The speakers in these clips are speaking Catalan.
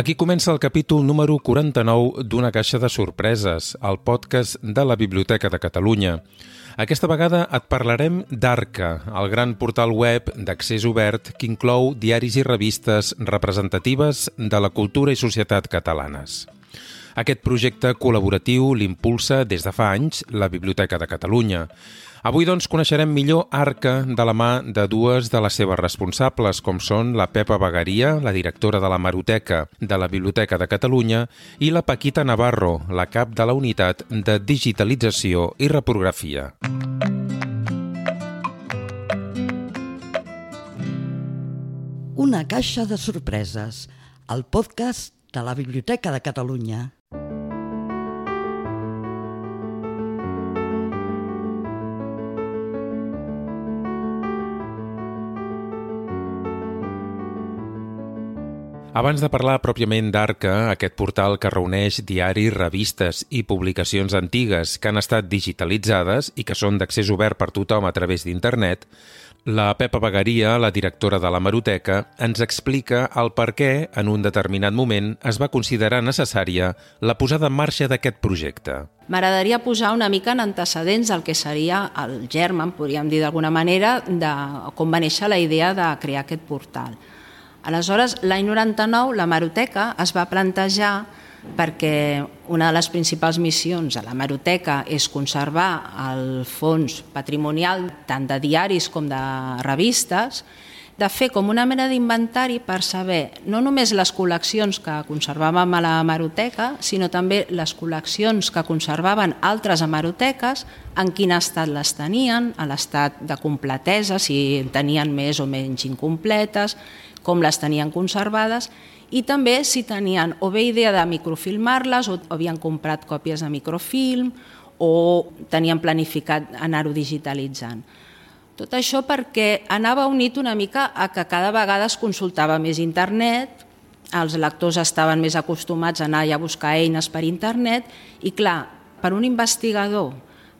Aquí comença el capítol número 49 d'Una caixa de sorpreses, el podcast de la Biblioteca de Catalunya. Aquesta vegada et parlarem d'Arca, el gran portal web d'accés obert que inclou diaris i revistes representatives de la cultura i societat catalanes. Aquest projecte col·laboratiu l'impulsa des de fa anys la Biblioteca de Catalunya. Avui, doncs, coneixerem millor Arca de la mà de dues de les seves responsables, com són la Pepa Bagaria, la directora de la Maroteca de la Biblioteca de Catalunya, i la Paquita Navarro, la cap de la unitat de digitalització i reprografia. Una caixa de sorpreses, el podcast de la Biblioteca de Catalunya. Abans de parlar pròpiament d'Arca, aquest portal que reuneix diaris, revistes i publicacions antigues que han estat digitalitzades i que són d'accés obert per tothom a través d'internet, la Pepa Bagaria, la directora de la Maroteca, ens explica el per què, en un determinat moment, es va considerar necessària la posada en marxa d'aquest projecte. M'agradaria posar una mica en antecedents del que seria el germen, podríem dir d'alguna manera, de com va néixer la idea de crear aquest portal. Aleshores, l'any 99, la Maroteca es va plantejar perquè una de les principals missions de la Maroteca és conservar el fons patrimonial tant de diaris com de revistes, de fer com una mena d'inventari per saber no només les col·leccions que conservàvem a la Maroteca, sinó també les col·leccions que conservaven altres hemeroteques, en quin estat les tenien, a l'estat de completesa, si tenien més o menys incompletes, com les tenien conservades i també si tenien o bé idea de microfilmar-les o havien comprat còpies de microfilm o tenien planificat anar-ho digitalitzant. Tot això perquè anava unit una mica a que cada vegada es consultava més internet, els lectors estaven més acostumats a anar a buscar eines per internet i clar, per un investigador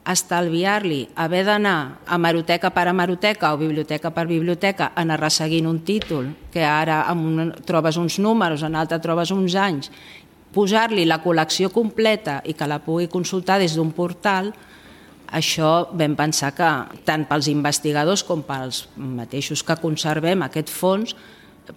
estalviar-li haver d'anar a maroteca per a maroteca o biblioteca per biblioteca anar resseguint un títol, que ara en un, trobes uns números, en l'altre trobes uns anys, posar-li la col·lecció completa i que la pugui consultar des d'un portal, això vam pensar que tant pels investigadors com pels mateixos que conservem aquest fons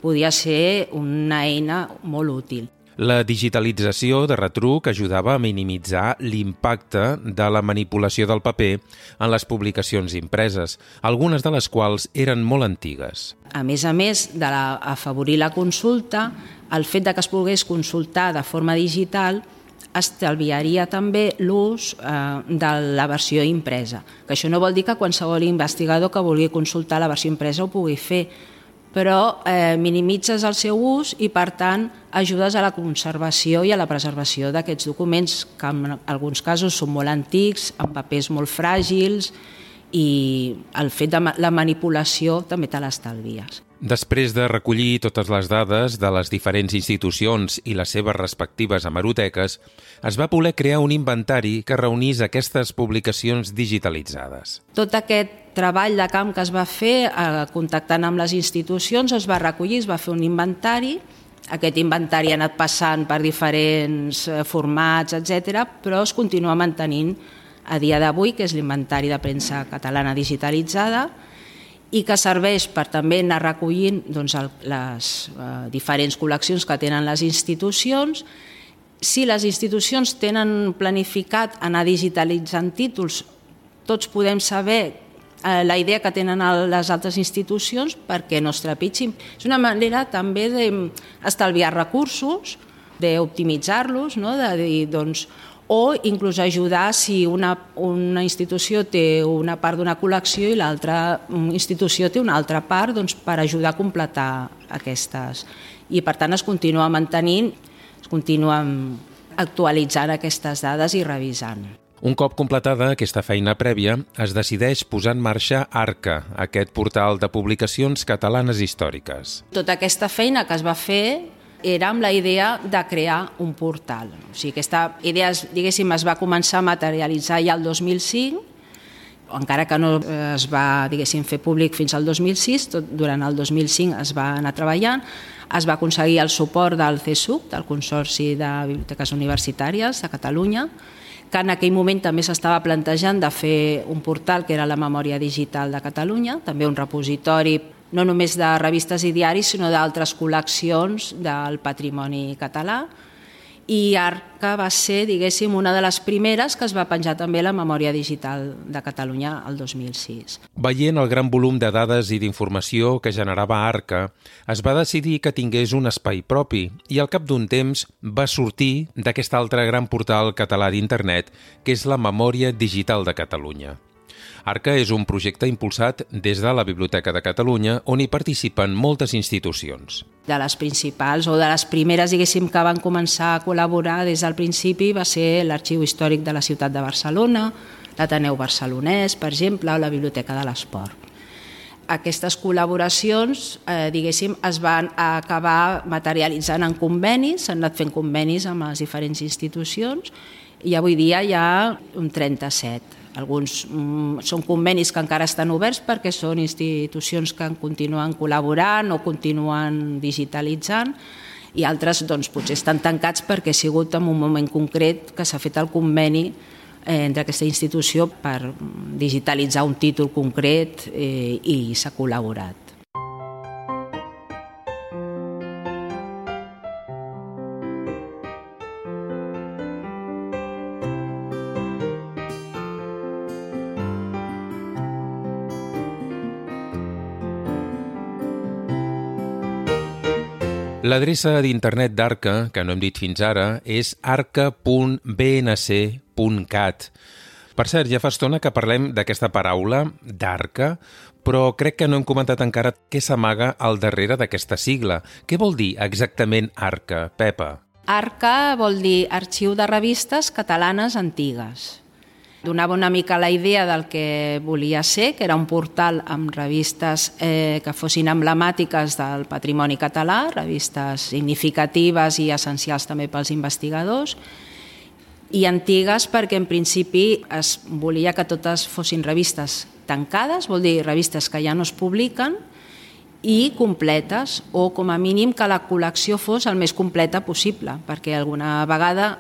podia ser una eina molt útil. La digitalització de retruc ajudava a minimitzar l'impacte de la manipulació del paper en les publicacions impreses, algunes de les quals eren molt antigues. A més a més d'afavorir la, la consulta, el fet de que es pogués consultar de forma digital estalviaria també l'ús eh, de la versió impresa. Que això no vol dir que qualsevol investigador que vulgui consultar la versió impresa ho pugui fer, però eh, minimitzes el seu ús i, per tant, ajudes a la conservació i a la preservació d'aquests documents, que en alguns casos són molt antics, amb papers molt fràgils, i el fet de la manipulació també te l'estalvies. Després de recollir totes les dades de les diferents institucions i les seves respectives hemeroteques, es va voler crear un inventari que reunís aquestes publicacions digitalitzades. Tot aquest treball de camp que es va fer eh, contactant amb les institucions es va recollir, es va fer un inventari aquest inventari ha anat passant per diferents eh, formats, etc, però es continua mantenint a dia d'avui, que és l'inventari de premsa catalana digitalitzada, i que serveix per també anar recollint doncs, el, les eh, diferents col·leccions que tenen les institucions. Si les institucions tenen planificat anar digitalitzant títols, tots podem saber eh, la idea que tenen les altres institucions perquè no es trepitgin. És una manera també d'estalviar recursos, d'optimitzar-los, no? de dir, doncs, o inclús ajudar si una, una institució té una part d'una col·lecció i l'altra institució té una altra part doncs, per ajudar a completar aquestes. I per tant es continua mantenint, es continua actualitzant aquestes dades i revisant. Un cop completada aquesta feina prèvia, es decideix posar en marxa ARCA, aquest portal de publicacions catalanes històriques. Tota aquesta feina que es va fer era amb la idea de crear un portal. O sigui, aquesta idea, diguéssim, es va començar a materialitzar ja el 2005, encara que no es va, fer públic fins al 2006, tot durant el 2005 es va anar treballant. Es va aconseguir el suport del CSUC, del Consorci de Biblioteques Universitàries de Catalunya, que en aquell moment també s'estava plantejant de fer un portal que era la Memòria Digital de Catalunya, també un repositori no només de revistes i diaris, sinó d'altres col·leccions del patrimoni català, i Arca va ser, diguéssim, una de les primeres que es va penjar també la memòria digital de Catalunya el 2006. Veient el gran volum de dades i d'informació que generava Arca, es va decidir que tingués un espai propi i al cap d'un temps va sortir d'aquest altre gran portal català d'internet que és la Memòria Digital de Catalunya. Arca és un projecte impulsat des de la Biblioteca de Catalunya on hi participen moltes institucions. De les principals o de les primeres, diguéssim, que van començar a col·laborar des del principi va ser l'Arxiu Històric de la Ciutat de Barcelona, l'Ateneu Barcelonès, per exemple, o la Biblioteca de l'Esport aquestes col·laboracions, eh, diguéssim, es van acabar materialitzant en convenis, s'han anat fent convenis amb les diferents institucions i avui dia hi ha un 37. Alguns mm, són convenis que encara estan oberts perquè són institucions que continuen col·laborant o continuen digitalitzant i altres doncs, potser estan tancats perquè ha sigut en un moment concret que s'ha fet el conveni eh, entre aquesta institució per digitalitzar un títol concret eh, i s'ha col·laborat. L'adreça d'internet d'Arca, que no hem dit fins ara, és arca.bnc.cat. Per cert, ja fa estona que parlem d'aquesta paraula, d'Arca, però crec que no hem comentat encara què s'amaga al darrere d'aquesta sigla. Què vol dir exactament ARCA, Pepa? ARCA vol dir Arxiu de Revistes Catalanes Antigues donava una mica la idea del que volia ser, que era un portal amb revistes eh, que fossin emblemàtiques del patrimoni català, revistes significatives i essencials també pels investigadors, i antigues perquè en principi es volia que totes fossin revistes tancades, vol dir revistes que ja no es publiquen, i completes, o com a mínim que la col·lecció fos el més completa possible, perquè alguna vegada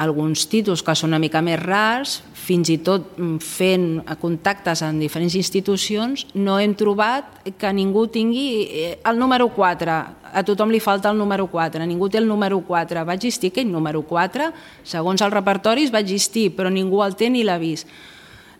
alguns títols que són una mica més rars, fins i tot mm, fent contactes en diferents institucions, no hem trobat que ningú tingui eh, el número 4. A tothom li falta el número 4, ningú té el número 4. Va existir aquell número 4, segons els repertoris va existir, però ningú el té ni l'ha vist.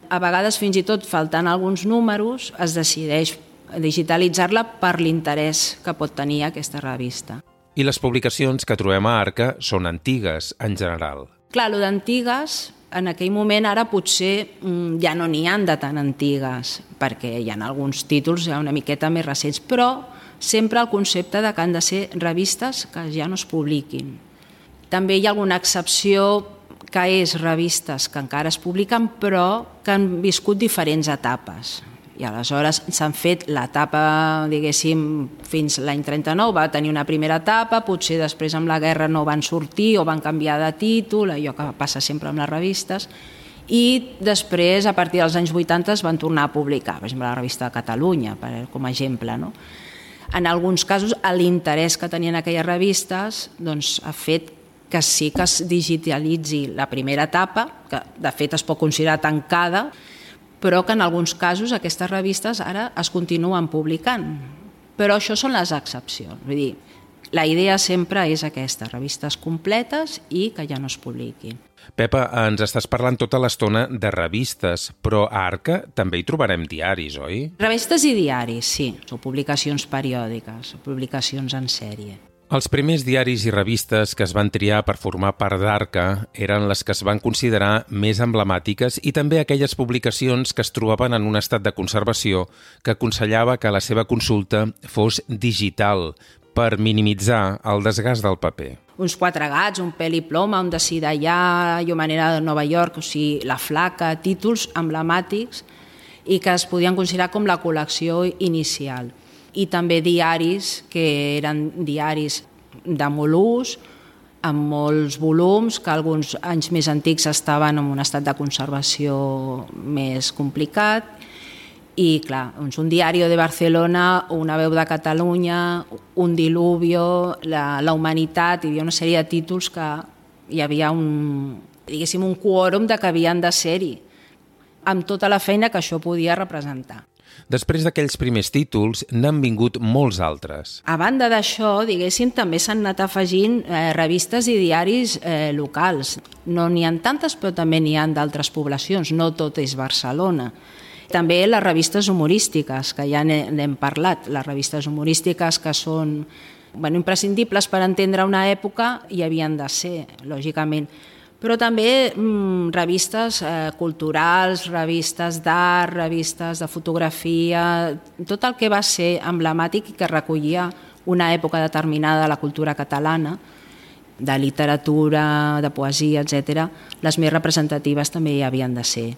A vegades, fins i tot faltant alguns números, es decideix digitalitzar-la per l'interès que pot tenir aquesta revista. I les publicacions que trobem a Arca són antigues, en general. Clar, lo d'antigues, en aquell moment ara potser mm, ja no n'hi han de tan antigues, perquè hi ha alguns títols ja una miqueta més recents, però sempre el concepte de que han de ser revistes que ja no es publiquin. També hi ha alguna excepció que és revistes que encara es publiquen però que han viscut diferents etapes. I aleshores s'han fet l'etapa, diguéssim, fins l'any 39, va tenir una primera etapa, potser després amb la guerra no van sortir o van canviar de títol, allò que passa sempre amb les revistes, i després, a partir dels anys 80, es van tornar a publicar, per exemple, la revista de Catalunya, per, com a exemple. No? En alguns casos, l'interès que tenien aquelles revistes doncs, ha fet que sí que es digitalitzi la primera etapa, que de fet es pot considerar tancada, però que en alguns casos aquestes revistes ara es continuen publicant. Però això són les excepcions. Vull dir, la idea sempre és aquesta, revistes completes i que ja no es publiquin. Pepa, ens estàs parlant tota l'estona de revistes, però a Arca també hi trobarem diaris, oi? Revistes i diaris, sí. O publicacions periòdiques, o publicacions en sèrie. Els primers diaris i revistes que es van triar per formar part d'Arca eren les que es van considerar més emblemàtiques i també aquelles publicacions que es trobaven en un estat de conservació que aconsellava que la seva consulta fos digital per minimitzar el desgast del paper. Uns quatre gats, un pel i ploma, un de Sidallà, i manera de Nova York, o sigui, la flaca, títols emblemàtics i que es podien considerar com la col·lecció inicial i també diaris, que eren diaris de molt ús, amb molts volums, que alguns anys més antics estaven en un estat de conservació més complicat, i clar, doncs un diari de Barcelona, una veu de Catalunya, un diluvio, la, la humanitat, hi havia una sèrie de títols que hi havia un, diguéssim, un quòrum de que havien de ser-hi, amb tota la feina que això podia representar. Després d'aquells primers títols, n'han vingut molts altres. A banda d'això, diguéssim, també s'han anat afegint eh, revistes i diaris eh, locals. No n'hi han tantes, però també n'hi han d'altres poblacions, no tot és Barcelona. També les revistes humorístiques, que ja n'hem parlat, les revistes humorístiques que són bueno, imprescindibles per entendre una època i havien de ser, lògicament però també mm, revistes eh, culturals, revistes d'art, revistes de fotografia, tot el que va ser emblemàtic i que recollia una època determinada de la cultura catalana, de literatura, de poesia, etc. Les més representatives també hi havien de ser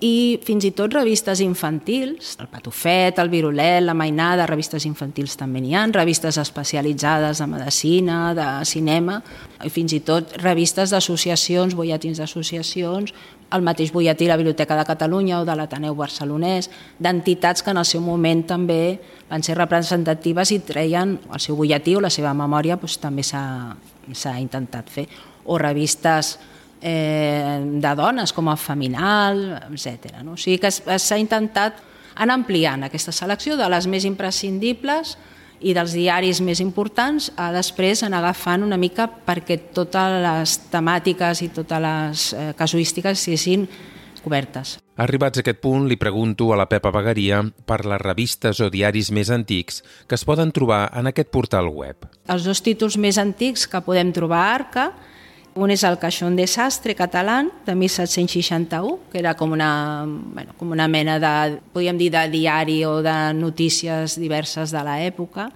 i fins i tot revistes infantils, el Patufet, el Virolet, la Mainada, revistes infantils també n'hi ha, revistes especialitzades de medicina, de cinema, i fins i tot revistes d'associacions, bolletins d'associacions, el mateix bolletí la Biblioteca de Catalunya o de l'Ateneu Barcelonès, d'entitats que en el seu moment també van ser representatives i treien el seu bolletí o la seva memòria doncs, també s'ha intentat fer. O revistes eh, de dones, com a Feminal, etc. No? O sigui que s'ha intentat anar ampliant aquesta selecció de les més imprescindibles i dels diaris més importants a després anar agafant una mica perquè totes les temàtiques i totes les eh, casuístiques siguin cobertes. Arribats a aquest punt, li pregunto a la Pepa Bagaria per les revistes o diaris més antics que es poden trobar en aquest portal web. Els dos títols més antics que podem trobar a Arca un és el Caixón de Sastre català, de 1761, que era com una, bueno, com una mena de, podríem dir, de diari o de notícies diverses de l'època,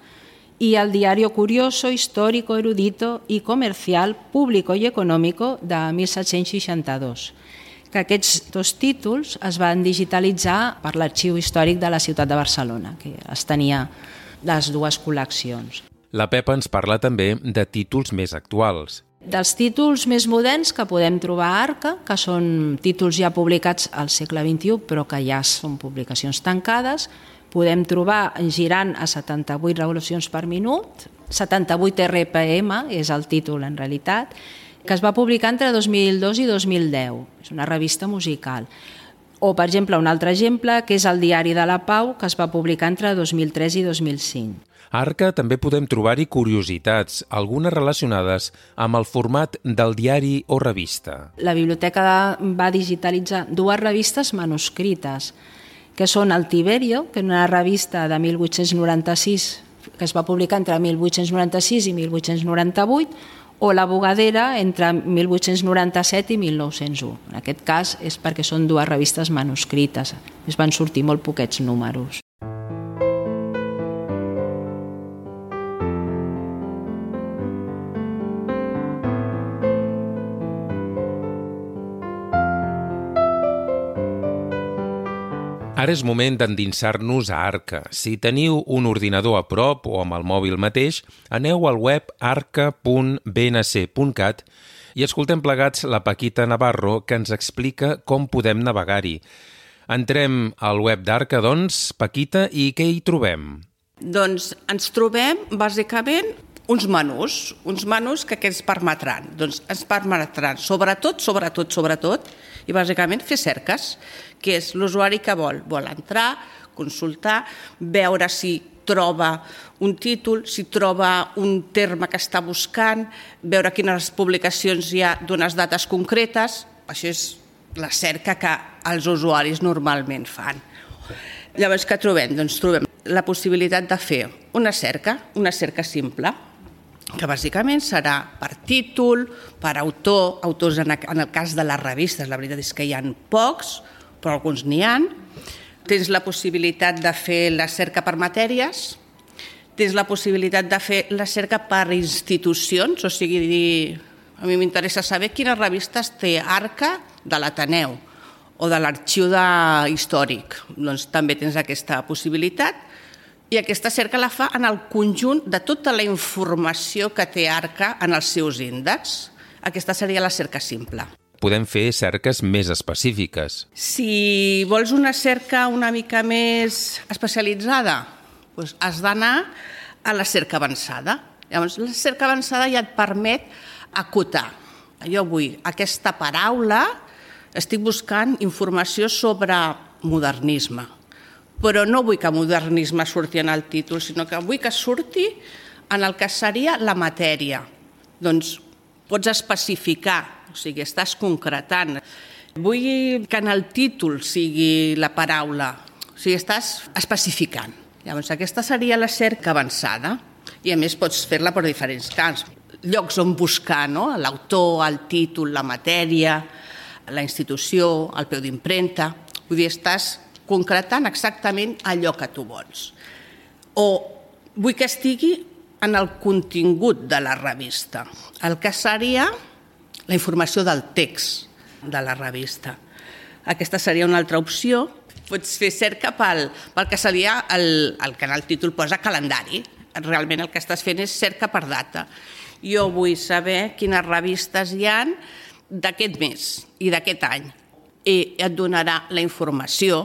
i el Diario Curioso, Histórico, Erudito i Comercial, Público i Económico de 1762 que aquests dos títols es van digitalitzar per l'Arxiu Històric de la ciutat de Barcelona, que es tenia les dues col·leccions. La Pepa ens parla també de títols més actuals. Dels títols més moderns que podem trobar a Arca, que són títols ja publicats al segle XXI, però que ja són publicacions tancades, podem trobar girant a 78 revolucions per minut, 78 RPM és el títol en realitat, que es va publicar entre 2002 i 2010. És una revista musical. O, per exemple, un altre exemple, que és el Diari de la Pau, que es va publicar entre 2003 i 2005. A Arca també podem trobar-hi curiositats, algunes relacionades amb el format del diari o revista. La biblioteca va digitalitzar dues revistes manuscrites, que són el Tiberio, que és una revista de 1896 que es va publicar entre 1896 i 1898, o la Bogadera entre 1897 i 1901. En aquest cas és perquè són dues revistes manuscrites. Es van sortir molt poquets números. Ara és moment d'endinsar-nos a Arca. Si teniu un ordinador a prop o amb el mòbil mateix, aneu al web arca.bnc.cat i escoltem plegats la Paquita Navarro que ens explica com podem navegar-hi. Entrem al web d'Arca, doncs, Paquita, i què hi trobem? Doncs ens trobem, bàsicament, uns menús, uns menús que què ens permetran? Doncs ens permetran, sobretot, sobretot, sobretot, i bàsicament fer cerques, que és l'usuari que vol. Vol entrar, consultar, veure si troba un títol, si troba un terme que està buscant, veure quines publicacions hi ha d'unes dates concretes. Això és la cerca que els usuaris normalment fan. Llavors, què trobem? Doncs trobem la possibilitat de fer una cerca, una cerca simple, que bàsicament serà per títol, per autor, autors en el cas de les revistes, la veritat és que hi ha pocs, però alguns n'hi han. Tens la possibilitat de fer la cerca per matèries, tens la possibilitat de fer la cerca per institucions, o sigui, a mi m'interessa saber quines revistes té Arca de l'Ateneu o de l'Arxiu Històric. Doncs també tens aquesta possibilitat i aquesta cerca la fa en el conjunt de tota la informació que té Arca en els seus índexs. Aquesta seria la cerca simple. podem fer cerques més específiques. Si vols una cerca una mica més especialitzada, doncs has d'anar a la cerca avançada. Llavors, la cerca avançada ja et permet acotar. Jo vull aquesta paraula, estic buscant informació sobre modernisme, però no vull que modernisme surti en el títol, sinó que vull que surti en el que seria la matèria. Doncs pots especificar, o sigui, estàs concretant. Vull que en el títol sigui la paraula, o sigui, estàs especificant. Llavors, aquesta seria la cerca avançada i a més pots fer-la per diferents camps. Llocs on buscar no? l'autor, el títol, la matèria, la institució, el peu d'impremta. Vull dir, estàs concretant exactament allò que tu vols. O vull que estigui en el contingut de la revista, el que seria la informació del text de la revista. Aquesta seria una altra opció. Pots fer cerca pel, pel que seria el, el que en el títol posa calendari. Realment el que estàs fent és cerca per data. Jo vull saber quines revistes hi han d'aquest mes i d'aquest any. I et donarà la informació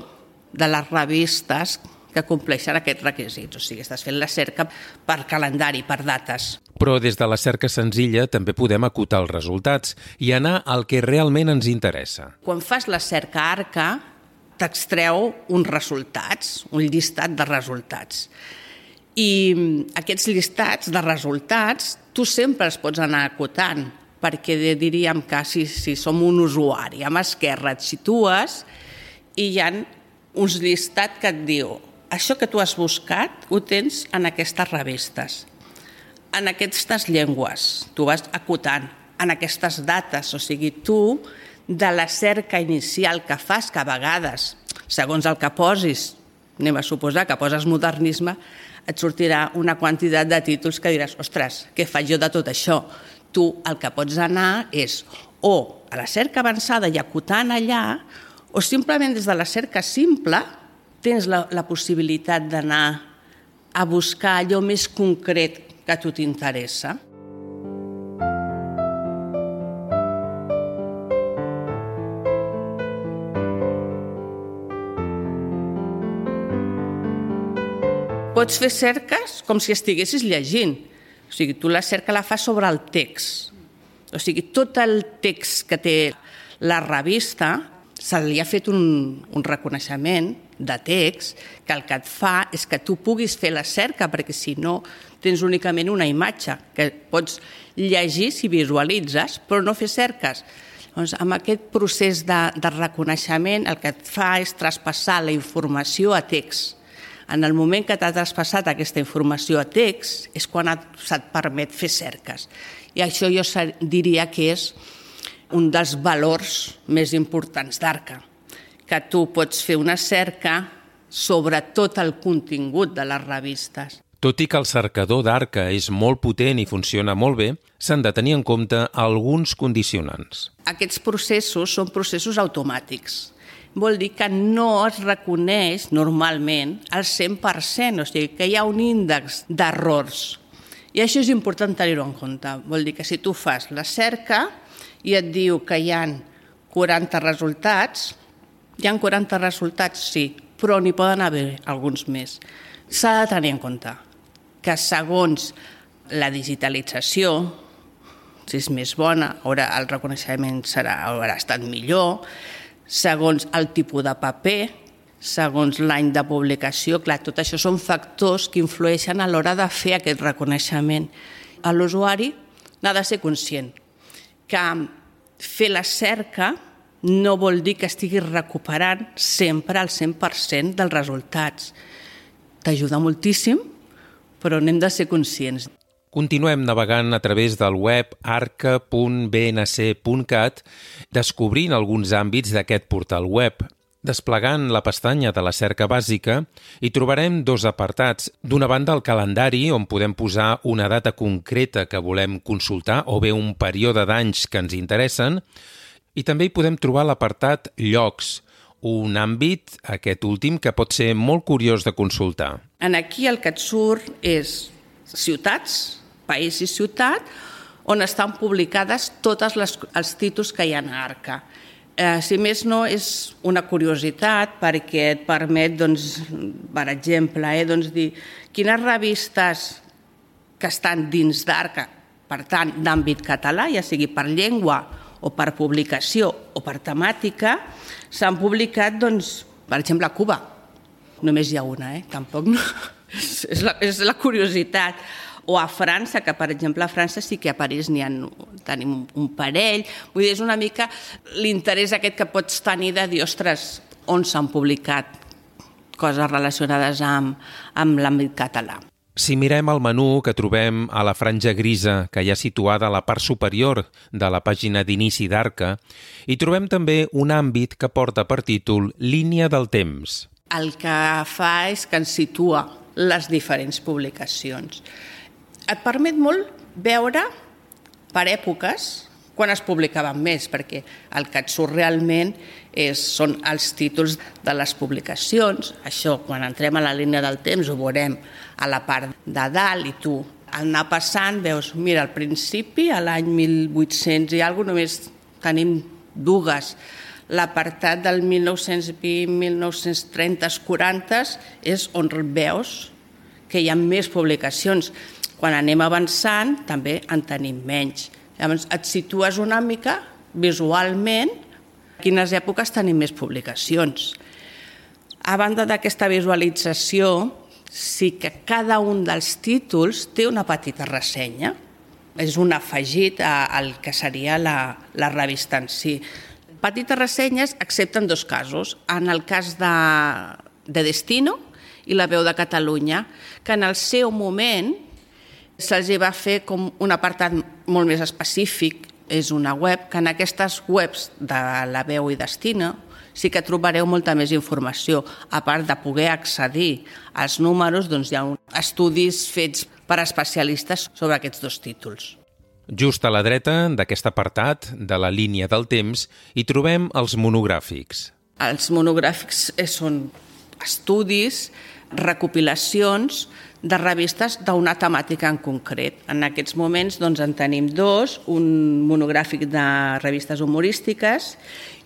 de les revistes que compleixen aquests requisits. O sigui, estàs fent la cerca per calendari, per dates. Però des de la cerca senzilla també podem acotar els resultats i anar al que realment ens interessa. Quan fas la cerca ARCA, t'extreu uns resultats, un llistat de resultats. I aquests llistats de resultats tu sempre els pots anar acotant, perquè diríem que si, si som un usuari, a mà esquerra et situes i hi ha uns llistats que et diu això que tu has buscat ho tens en aquestes revistes, en aquestes llengües, tu vas acotant, en aquestes dates, o sigui, tu de la cerca inicial que fas, que a vegades, segons el que posis, anem a suposar que poses modernisme, et sortirà una quantitat de títols que diràs, ostres, què faig jo de tot això? Tu el que pots anar és o a la cerca avançada i acotant allà, o simplement des de la cerca simple tens la, la possibilitat d'anar a buscar allò més concret que a tu t'interessa. Pots fer cerques com si estiguessis llegint. O sigui, tu la cerca la fas sobre el text. O sigui, tot el text que té la revista se li ha fet un, un reconeixement de text que el que et fa és que tu puguis fer la cerca, perquè si no tens únicament una imatge que pots llegir si visualitzes, però no fer cerques. Doncs amb aquest procés de, de reconeixement el que et fa és traspassar la informació a text. En el moment que t'ha traspassat aquesta informació a text és quan et, se't permet fer cerques. I això jo diria que és un dels valors més importants d'Arca, que tu pots fer una cerca sobre tot el contingut de les revistes. Tot i que el cercador d'Arca és molt potent i funciona molt bé, s'han de tenir en compte alguns condicionants. Aquests processos són processos automàtics. Vol dir que no es reconeix normalment al 100%, o sigui que hi ha un índex d'errors. I això és important tenir-ho en compte. Vol dir que si tu fas la cerca, i et diu que hi han 40 resultats, hi han 40 resultats, sí, però n'hi poden haver alguns més. S'ha de tenir en compte que segons la digitalització, si és més bona, haurà, el reconeixement serà, haurà estat millor, segons el tipus de paper, segons l'any de publicació, clar, tot això són factors que influeixen a l'hora de fer aquest reconeixement. L'usuari n'ha de ser conscient que fer la cerca no vol dir que estiguis recuperant sempre el 100% dels resultats. T'ajuda moltíssim, però n'hem de ser conscients. Continuem navegant a través del web arca.bnc.cat descobrint alguns àmbits d'aquest portal web. Desplegant la pestanya de la cerca bàsica, hi trobarem dos apartats. D'una banda, el calendari, on podem posar una data concreta que volem consultar o bé un període d'anys que ens interessen, i també hi podem trobar l'apartat Llocs, un àmbit, aquest últim, que pot ser molt curiós de consultar. En aquí el que et surt és ciutats, país i ciutat, on estan publicades tots els títols que hi ha a Arca. Eh, si més no, és una curiositat perquè et permet, doncs, per exemple, eh, doncs dir quines revistes que estan dins d'Arca, per tant, d'àmbit català, ja sigui per llengua o per publicació o per temàtica, s'han publicat, doncs, per exemple, a Cuba. Només hi ha una, eh? Tampoc no... és, la, és la curiositat o a França, que per exemple a França sí que a París n'hi ha, tenim un parell, vull dir, és una mica l'interès aquest que pots tenir de dir, ostres, on s'han publicat coses relacionades amb, amb l'àmbit català. Si mirem el menú que trobem a la franja grisa que hi ha situada a la part superior de la pàgina d'inici d'Arca, hi trobem també un àmbit que porta per títol Línia del temps. El que fa és que ens situa les diferents publicacions et permet molt veure per èpoques quan es publicaven més, perquè el que et surt realment és, són els títols de les publicacions. Això, quan entrem a la línia del temps, ho veurem a la part de dalt i tu al anar passant veus, mira, al principi, a l'any 1800 i alguna només tenim dues. L'apartat del 1920, 1930, 40 és on veus que hi ha més publicacions. Quan anem avançant també en tenim menys. Llavors et situes una mica visualment quines èpoques tenim més publicacions. A banda d'aquesta visualització, sí que cada un dels títols té una petita ressenya. És un afegit al que seria la, la revista en si. Petites ressenyes, excepte en dos casos. En el cas de, de Destino i la veu de Catalunya, que en el seu moment se'ls va fer com un apartat molt més específic, és una web que en aquestes webs de la veu i destina sí que trobareu molta més informació. A part de poder accedir als números, doncs hi ha estudis fets per especialistes sobre aquests dos títols. Just a la dreta d'aquest apartat, de la línia del temps, hi trobem els monogràfics. Els monogràfics són estudis, recopilacions de revistes d'una temàtica en concret. En aquests moments doncs, en tenim dos, un monogràfic de revistes humorístiques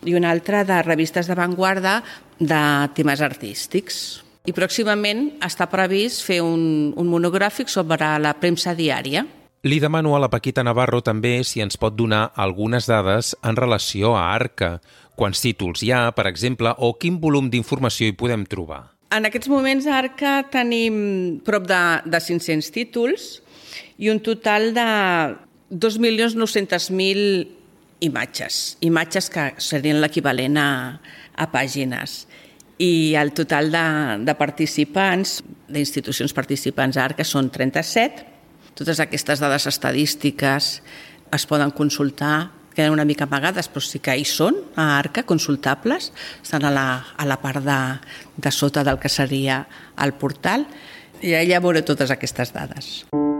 i un altre de revistes d'avantguarda de temes artístics. I pròximament està previst fer un, un monogràfic sobre la premsa diària. Li demano a la Paquita Navarro també si ens pot donar algunes dades en relació a Arca, quants títols hi ha, per exemple, o quin volum d'informació hi podem trobar. En aquests moments a Arca tenim prop de, de 500 títols i un total de 2.900.000 imatges, imatges que serien l'equivalent a, a pàgines. I el total de, de participants, d'institucions participants a Arca, són 37. Totes aquestes dades estadístiques es poden consultar queden una mica amagades, però sí que hi són, a Arca, consultables, estan a la, a la part de, de sota del que seria el portal, i allà veuré totes aquestes dades. Un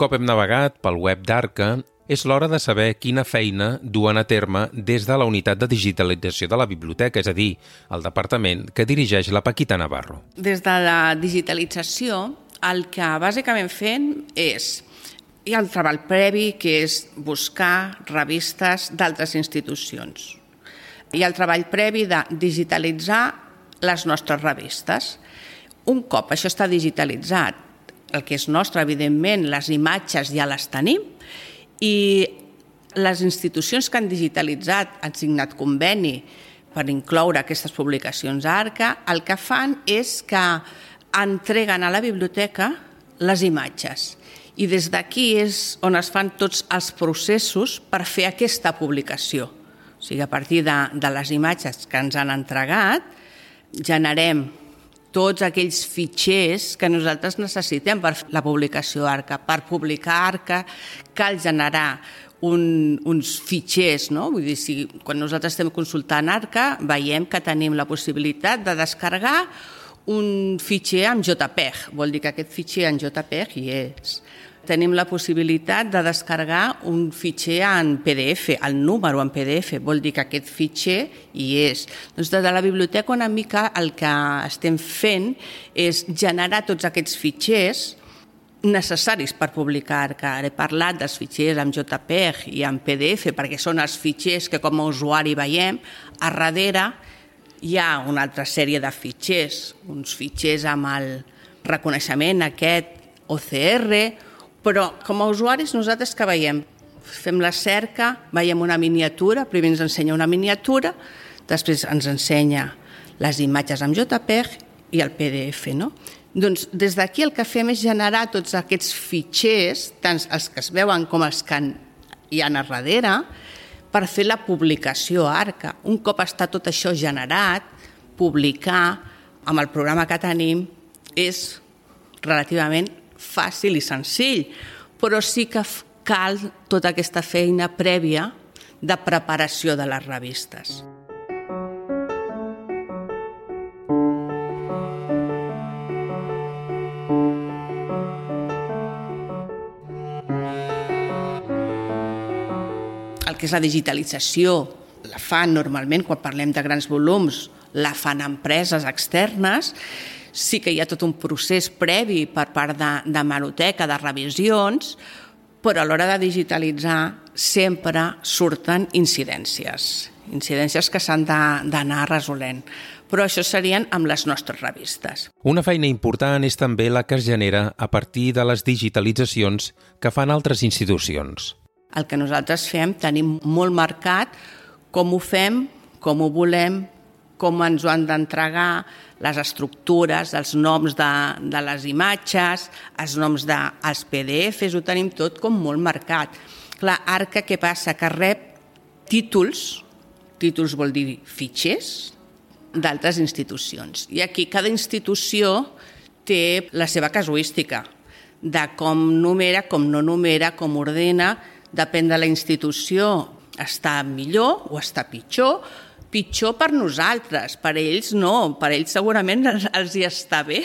cop hem navegat pel web d'Arca, és l'hora de saber quina feina duen a terme des de la unitat de digitalització de la biblioteca, és a dir, el departament que dirigeix la Paquita Navarro. Des de la digitalització, el que bàsicament fem és hi ha el treball previ, que és buscar revistes d'altres institucions. Hi ha el treball previ de digitalitzar les nostres revistes. Un cop això està digitalitzat el que és nostre, evidentment, les imatges ja les tenim, i les institucions que han digitalitzat, han signat conveni per incloure aquestes publicacions a ARCA, el que fan és que entreguen a la biblioteca les imatges. I des d'aquí és on es fan tots els processos per fer aquesta publicació. O sigui, a partir de, de les imatges que ens han entregat, generem tots aquells fitxers que nosaltres necessitem per la publicació ARCA. Per publicar ARCA cal generar un, uns fitxers, no? Vull dir, si quan nosaltres estem consultant ARCA veiem que tenim la possibilitat de descarregar un fitxer amb JPEG, vol dir que aquest fitxer en JPEG hi és. Tenim la possibilitat de descarregar un fitxer en PDF, el número en PDF, vol dir que aquest fitxer hi és. Doncs des de la biblioteca una mica el que estem fent és generar tots aquests fitxers necessaris per publicar, que ara he parlat dels fitxers amb JPEG i amb PDF, perquè són els fitxers que com a usuari veiem, a darrere hi ha una altra sèrie de fitxers, uns fitxers amb el reconeixement aquest OCR, però com a usuaris nosaltres que veiem? Fem la cerca, veiem una miniatura, primer ens ensenya una miniatura, després ens ensenya les imatges amb JPEG i el PDF, no? Doncs des d'aquí el que fem és generar tots aquests fitxers, tant els que es veuen com els que hi ha a darrere, per fer la publicació a Arca. Un cop està tot això generat, publicar amb el programa que tenim és relativament fàcil i senzill, però sí que cal tota aquesta feina prèvia de preparació de les revistes. el que és la digitalització la fan normalment, quan parlem de grans volums, la fan empreses externes, sí que hi ha tot un procés previ per part de, de Maroteca, de revisions, però a l'hora de digitalitzar sempre surten incidències, incidències que s'han d'anar resolent. Però això serien amb les nostres revistes. Una feina important és també la que es genera a partir de les digitalitzacions que fan altres institucions. El que nosaltres fem tenim molt marcat com ho fem, com ho volem, com ens ho han d'entregar, les estructures, els noms de, de les imatges, els noms dels PDFs, ho tenim tot com molt marcat. Clar, Arca què passa? Que rep títols, títols vol dir fitxers, d'altres institucions. I aquí cada institució té la seva casuística de com numera, com no numera, com ordena, depèn de la institució, està millor o està pitjor, pitjor per nosaltres, per ells no, per ells segurament els hi està bé,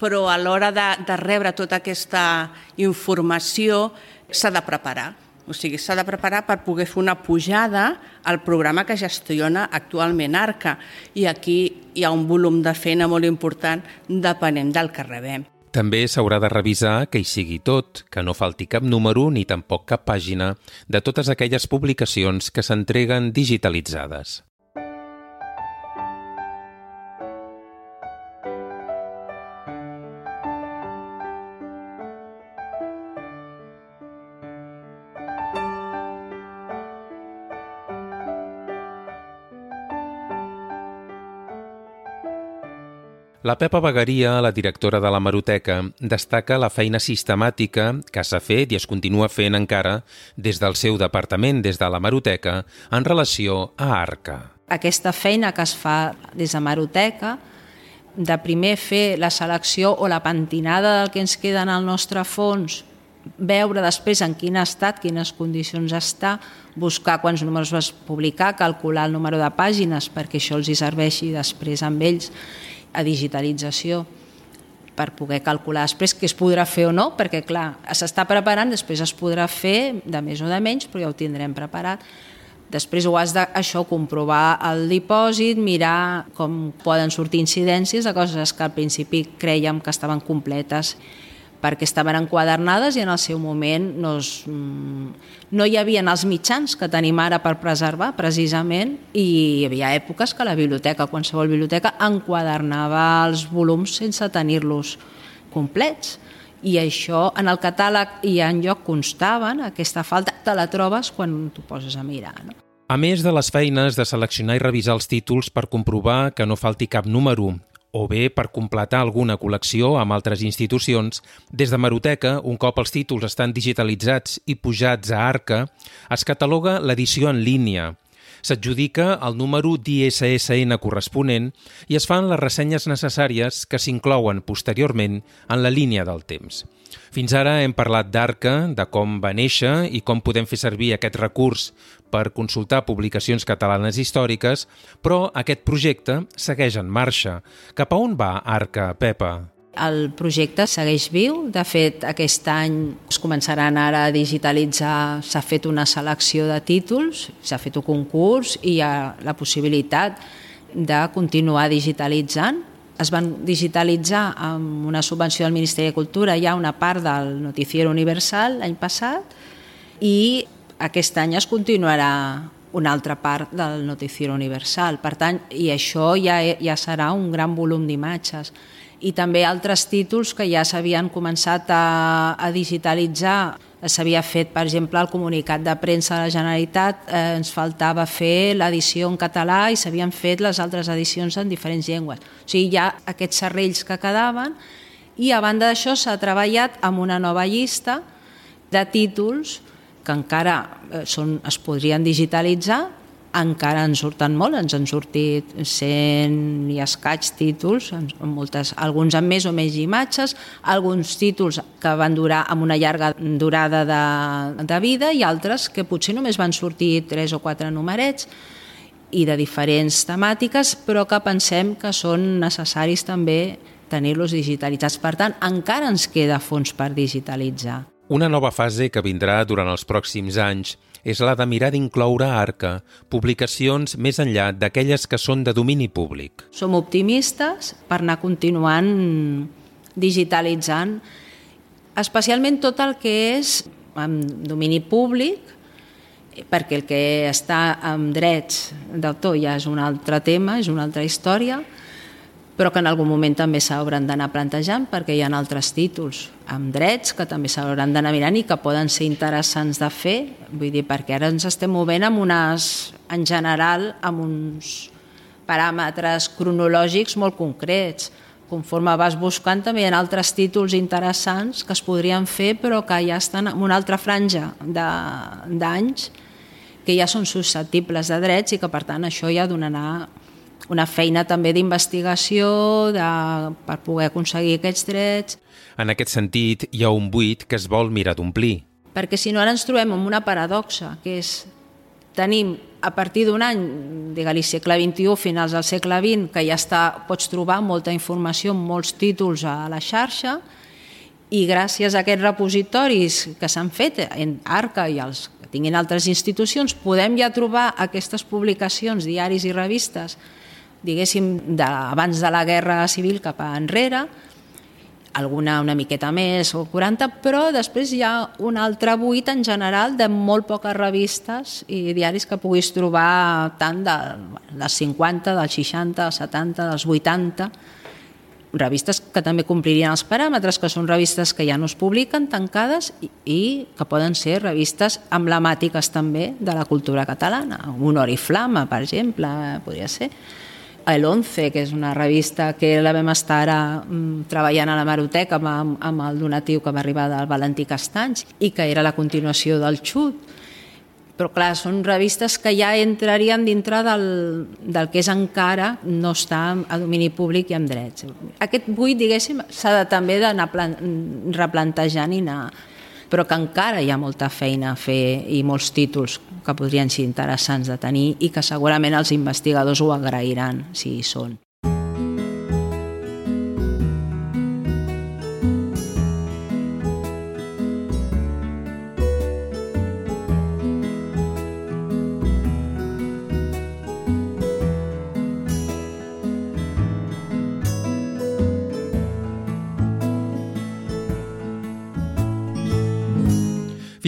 però a l'hora de, de rebre tota aquesta informació s'ha de preparar. O sigui, s'ha de preparar per poder fer una pujada al programa que gestiona actualment ARCA. I aquí hi ha un volum de feina molt important depenent del que rebem. També s'haurà de revisar que hi sigui tot, que no falti cap número ni tampoc cap pàgina de totes aquelles publicacions que s'entreguen digitalitzades. La Pepa Bagaria, la directora de la Maroteca, destaca la feina sistemàtica que s'ha fet i es continua fent encara des del seu departament, des de la Maroteca, en relació a Arca. Aquesta feina que es fa des de Maroteca, de primer fer la selecció o la pentinada del que ens queda en el nostre fons, veure després en quin estat, quines condicions està, buscar quants números vas publicar, calcular el número de pàgines perquè això els hi serveixi després amb ells a digitalització per poder calcular després què es podrà fer o no, perquè clar, s'està preparant, després es podrà fer de més o de menys, però ja ho tindrem preparat. Després ho has de, això, comprovar el dipòsit, mirar com poden sortir incidències de coses que al principi creiem que estaven completes perquè estaven enquadernades i en el seu moment no, es, mm, no hi havia els mitjans que tenim ara per preservar, precisament, i hi havia èpoques que la biblioteca, qualsevol biblioteca, enquadernava els volums sense tenir-los complets. I això en el catàleg i en lloc constaven, aquesta falta te la trobes quan t'ho poses a mirar. No? A més de les feines de seleccionar i revisar els títols per comprovar que no falti cap número o bé per completar alguna col·lecció amb altres institucions, des de Maroteca, un cop els títols estan digitalitzats i pujats a Arca, es cataloga l'edició en línia. S'adjudica el número d'ISSN corresponent i es fan les ressenyes necessàries que s'inclouen posteriorment en la línia del temps. Fins ara hem parlat d'Arca, de com va néixer i com podem fer servir aquest recurs per consultar publicacions catalanes històriques, però aquest projecte segueix en marxa. Cap a on va Arca, Pepa? El projecte segueix viu. De fet, aquest any es començaran ara a digitalitzar, s'ha fet una selecció de títols, s'ha fet un concurs i hi ha la possibilitat de continuar digitalitzant es van digitalitzar amb una subvenció del Ministeri de Cultura ja una part del Noticiero Universal l'any passat i aquest any es continuarà una altra part del Noticiero Universal. Per tant, i això ja, ja serà un gran volum d'imatges. I també altres títols que ja s'havien començat a, a digitalitzar s'havia fet, per exemple, el comunicat de premsa de la Generalitat, eh, ens faltava fer l'edició en català i s'havien fet les altres edicions en diferents llengües. O sigui, hi ha aquests serrells que quedaven i a banda d'això s'ha treballat amb una nova llista de títols que encara eh, són, es podrien digitalitzar encara en surten molt, ens han sortit 100 i escaig títols, moltes, alguns amb més o menys imatges, alguns títols que van durar amb una llarga durada de, de vida i altres que potser només van sortir 3 o 4 numerets i de diferents temàtiques, però que pensem que són necessaris també tenir-los digitalitzats. Per tant, encara ens queda fons per digitalitzar. Una nova fase que vindrà durant els pròxims anys és la de mirar d'incloure a Arca publicacions més enllà d'aquelles que són de domini públic. Som optimistes per anar continuant digitalitzant especialment tot el que és en domini públic, perquè el que està amb drets d'autor ja és un altre tema, és una altra història, però que en algun moment també s'hauran d'anar plantejant perquè hi ha altres títols amb drets que també s'hauran d'anar mirant i que poden ser interessants de fer, vull dir, perquè ara ens estem movent amb unes, en general, amb uns paràmetres cronològics molt concrets. Conforme vas buscant també hi ha altres títols interessants que es podrien fer però que ja estan en una altra franja d'anys que ja són susceptibles de drets i que per tant això ja donarà una feina també d'investigació per poder aconseguir aquests drets. En aquest sentit, hi ha un buit que es vol mirar d'omplir. Perquè si no ara ens trobem amb una paradoxa, que és tenim a partir d'un any, digue-li segle XXI, finals del segle XX, que ja està, pots trobar molta informació, molts títols a la xarxa, i gràcies a aquests repositoris que s'han fet en Arca i els que tinguin altres institucions, podem ja trobar aquestes publicacions, diaris i revistes diguéssim, de, abans de la Guerra Civil cap a enrere, alguna una miqueta més o 40, però després hi ha un altre buit en general de molt poques revistes i diaris que puguis trobar tant de les 50, dels 60, dels 70, dels 80, revistes que també complirien els paràmetres, que són revistes que ja no es publiquen, tancades, i, i que poden ser revistes emblemàtiques també de la cultura catalana. Un Oriflama, per exemple, podria ser el 11, que és una revista que la vam estar ara mm, treballant a la Maroteca amb, amb el donatiu que va arribar del Valentí Castanys i que era la continuació del Xut. Però clar, són revistes que ja entrarien dintre del, del que és encara no està a domini públic i amb drets. Aquest buit, diguéssim, s'ha de també d'anar replantejant i anar però que encara hi ha molta feina a fer i molts títols que podrien ser interessants de tenir i que segurament els investigadors ho agrairan si hi són.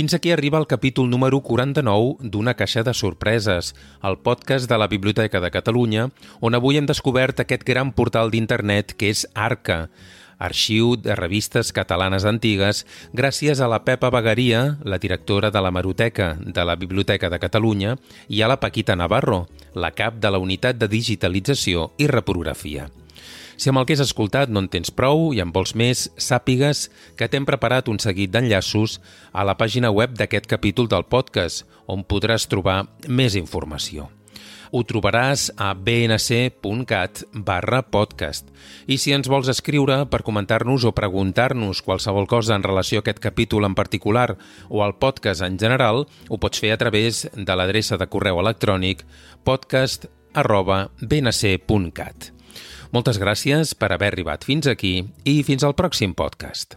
Fins aquí arriba el capítol número 49 d'Una caixa de sorpreses, el podcast de la Biblioteca de Catalunya, on avui hem descobert aquest gran portal d'internet que és Arca, arxiu de revistes catalanes antigues, gràcies a la Pepa Bagaria, la directora de la Maroteca de la Biblioteca de Catalunya, i a la Paquita Navarro, la cap de la Unitat de Digitalització i Reprografia. Si amb el que has escoltat no en tens prou i en vols més, sàpigues que t'hem preparat un seguit d'enllaços a la pàgina web d'aquest capítol del podcast, on podràs trobar més informació. ho trobaràs a bnc.cat barra podcast. I si ens vols escriure per comentar-nos o preguntar-nos qualsevol cosa en relació a aquest capítol en particular o al podcast en general, ho pots fer a través de l'adreça de correu electrònic podcast arroba bnc.cat. Moltes gràcies per haver arribat fins aquí i fins al pròxim podcast.